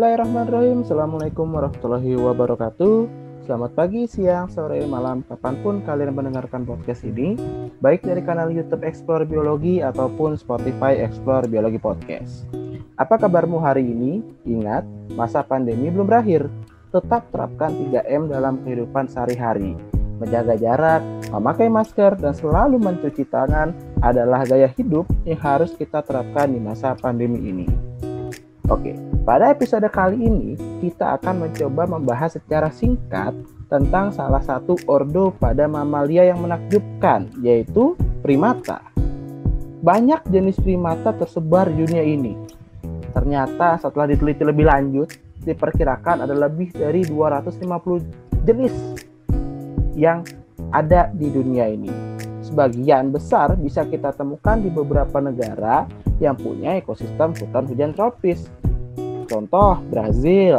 Bismillahirrahmanirrahim. Assalamualaikum warahmatullahi wabarakatuh. Selamat pagi, siang, sore, malam Kapan pun kalian mendengarkan podcast ini Baik dari kanal Youtube Explore Biologi Ataupun Spotify Explore Biologi Podcast. Apa kabarmu hari ini? Ingat, masa pandemi belum berakhir. Tetap terapkan 3M dalam kehidupan sehari-hari. Menjaga jarak, memakai masker, dan selalu mencuci tangan adalah gaya hidup yang harus kita terapkan di masa pandemi ini. Oke, pada episode kali ini kita akan mencoba membahas secara singkat tentang salah satu ordo pada mamalia yang menakjubkan, yaitu primata. Banyak jenis primata tersebar di dunia ini. Ternyata setelah diteliti lebih lanjut, diperkirakan ada lebih dari 250 jenis yang ada di dunia ini. Sebagian besar bisa kita temukan di beberapa negara yang punya ekosistem hutan hujan tropis Contoh Brazil,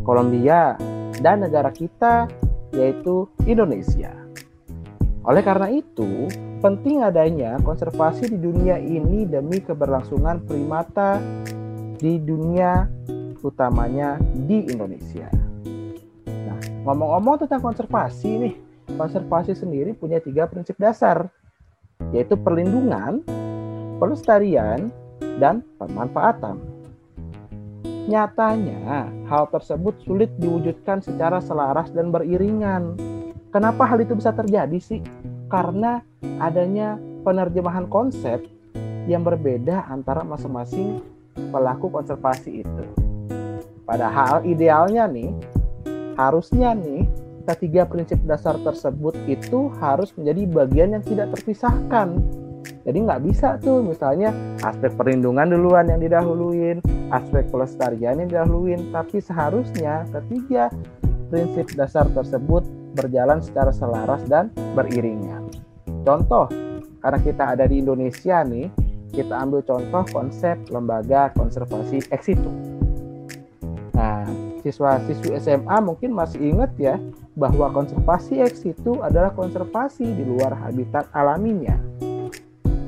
Kolombia, dan negara kita yaitu Indonesia. Oleh karena itu, penting adanya konservasi di dunia ini demi keberlangsungan primata di dunia utamanya di Indonesia. Nah, ngomong-ngomong tentang konservasi nih, konservasi sendiri punya tiga prinsip dasar, yaitu perlindungan, pelestarian, dan pemanfaatan. Nyatanya, hal tersebut sulit diwujudkan secara selaras dan beriringan. Kenapa hal itu bisa terjadi sih? Karena adanya penerjemahan konsep yang berbeda antara masing-masing pelaku konservasi itu. Padahal idealnya nih, harusnya nih, ketiga prinsip dasar tersebut itu harus menjadi bagian yang tidak terpisahkan jadi nggak bisa tuh misalnya aspek perlindungan duluan yang didahuluin, aspek pelestarian yang didahuluin, tapi seharusnya ketiga prinsip dasar tersebut berjalan secara selaras dan beriringan. Contoh, karena kita ada di Indonesia nih, kita ambil contoh konsep lembaga konservasi ex situ. Nah, siswa-siswi SMA mungkin masih ingat ya bahwa konservasi ex situ adalah konservasi di luar habitat alaminya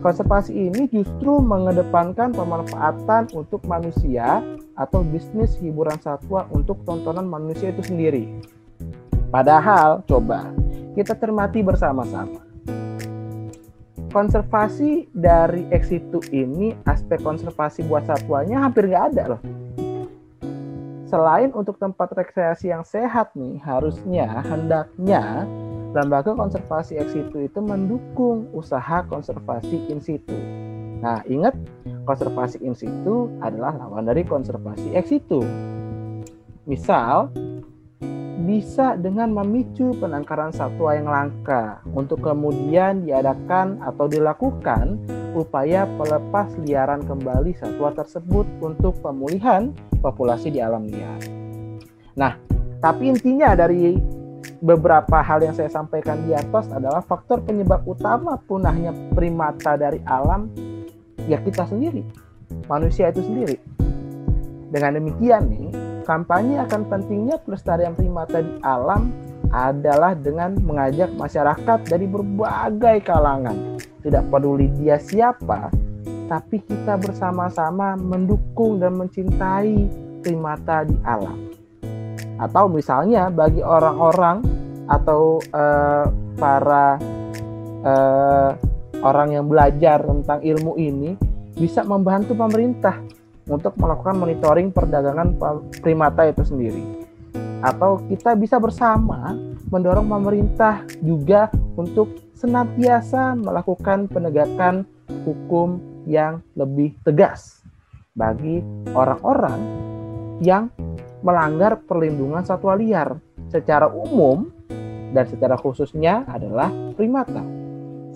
Konservasi ini justru mengedepankan pemanfaatan untuk manusia atau bisnis hiburan satwa untuk tontonan manusia itu sendiri. Padahal, coba kita cermati bersama-sama. Konservasi dari ex ini, aspek konservasi buat satwanya hampir nggak ada loh. Selain untuk tempat rekreasi yang sehat nih, harusnya, hendaknya lembaga konservasi ex situ itu mendukung usaha konservasi in situ. Nah, ingat konservasi in situ adalah lawan dari konservasi ex situ. Misal, bisa dengan memicu penangkaran satwa yang langka untuk kemudian diadakan atau dilakukan upaya pelepas liaran kembali satwa tersebut untuk pemulihan populasi di alam liar. Nah, tapi intinya dari beberapa hal yang saya sampaikan di atas adalah faktor penyebab utama punahnya primata dari alam ya kita sendiri, manusia itu sendiri. Dengan demikian nih, kampanye akan pentingnya pelestarian primata di alam adalah dengan mengajak masyarakat dari berbagai kalangan. Tidak peduli dia siapa, tapi kita bersama-sama mendukung dan mencintai primata di alam. Atau misalnya bagi orang-orang atau uh, para uh, orang yang belajar tentang ilmu ini bisa membantu pemerintah untuk melakukan monitoring perdagangan primata itu sendiri. Atau kita bisa bersama mendorong pemerintah juga untuk senantiasa melakukan penegakan hukum yang lebih tegas bagi orang-orang yang melanggar perlindungan satwa liar. Secara umum, dan secara khususnya adalah primata.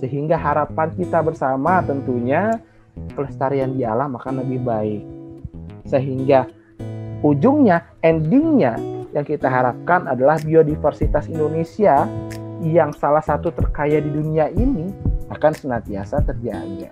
Sehingga harapan kita bersama tentunya pelestarian di alam akan lebih baik. Sehingga ujungnya, endingnya yang kita harapkan adalah biodiversitas Indonesia yang salah satu terkaya di dunia ini akan senantiasa terjaga.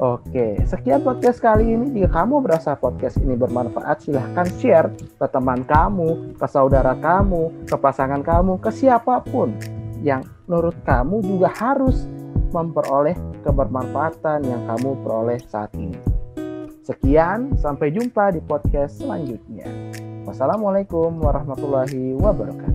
Oke, sekian podcast kali ini. Jika kamu merasa podcast ini bermanfaat, silahkan share ke teman kamu, ke saudara kamu, ke pasangan kamu, ke siapa pun yang menurut kamu juga harus memperoleh kebermanfaatan yang kamu peroleh saat ini. Sekian, sampai jumpa di podcast selanjutnya. Wassalamualaikum warahmatullahi wabarakatuh.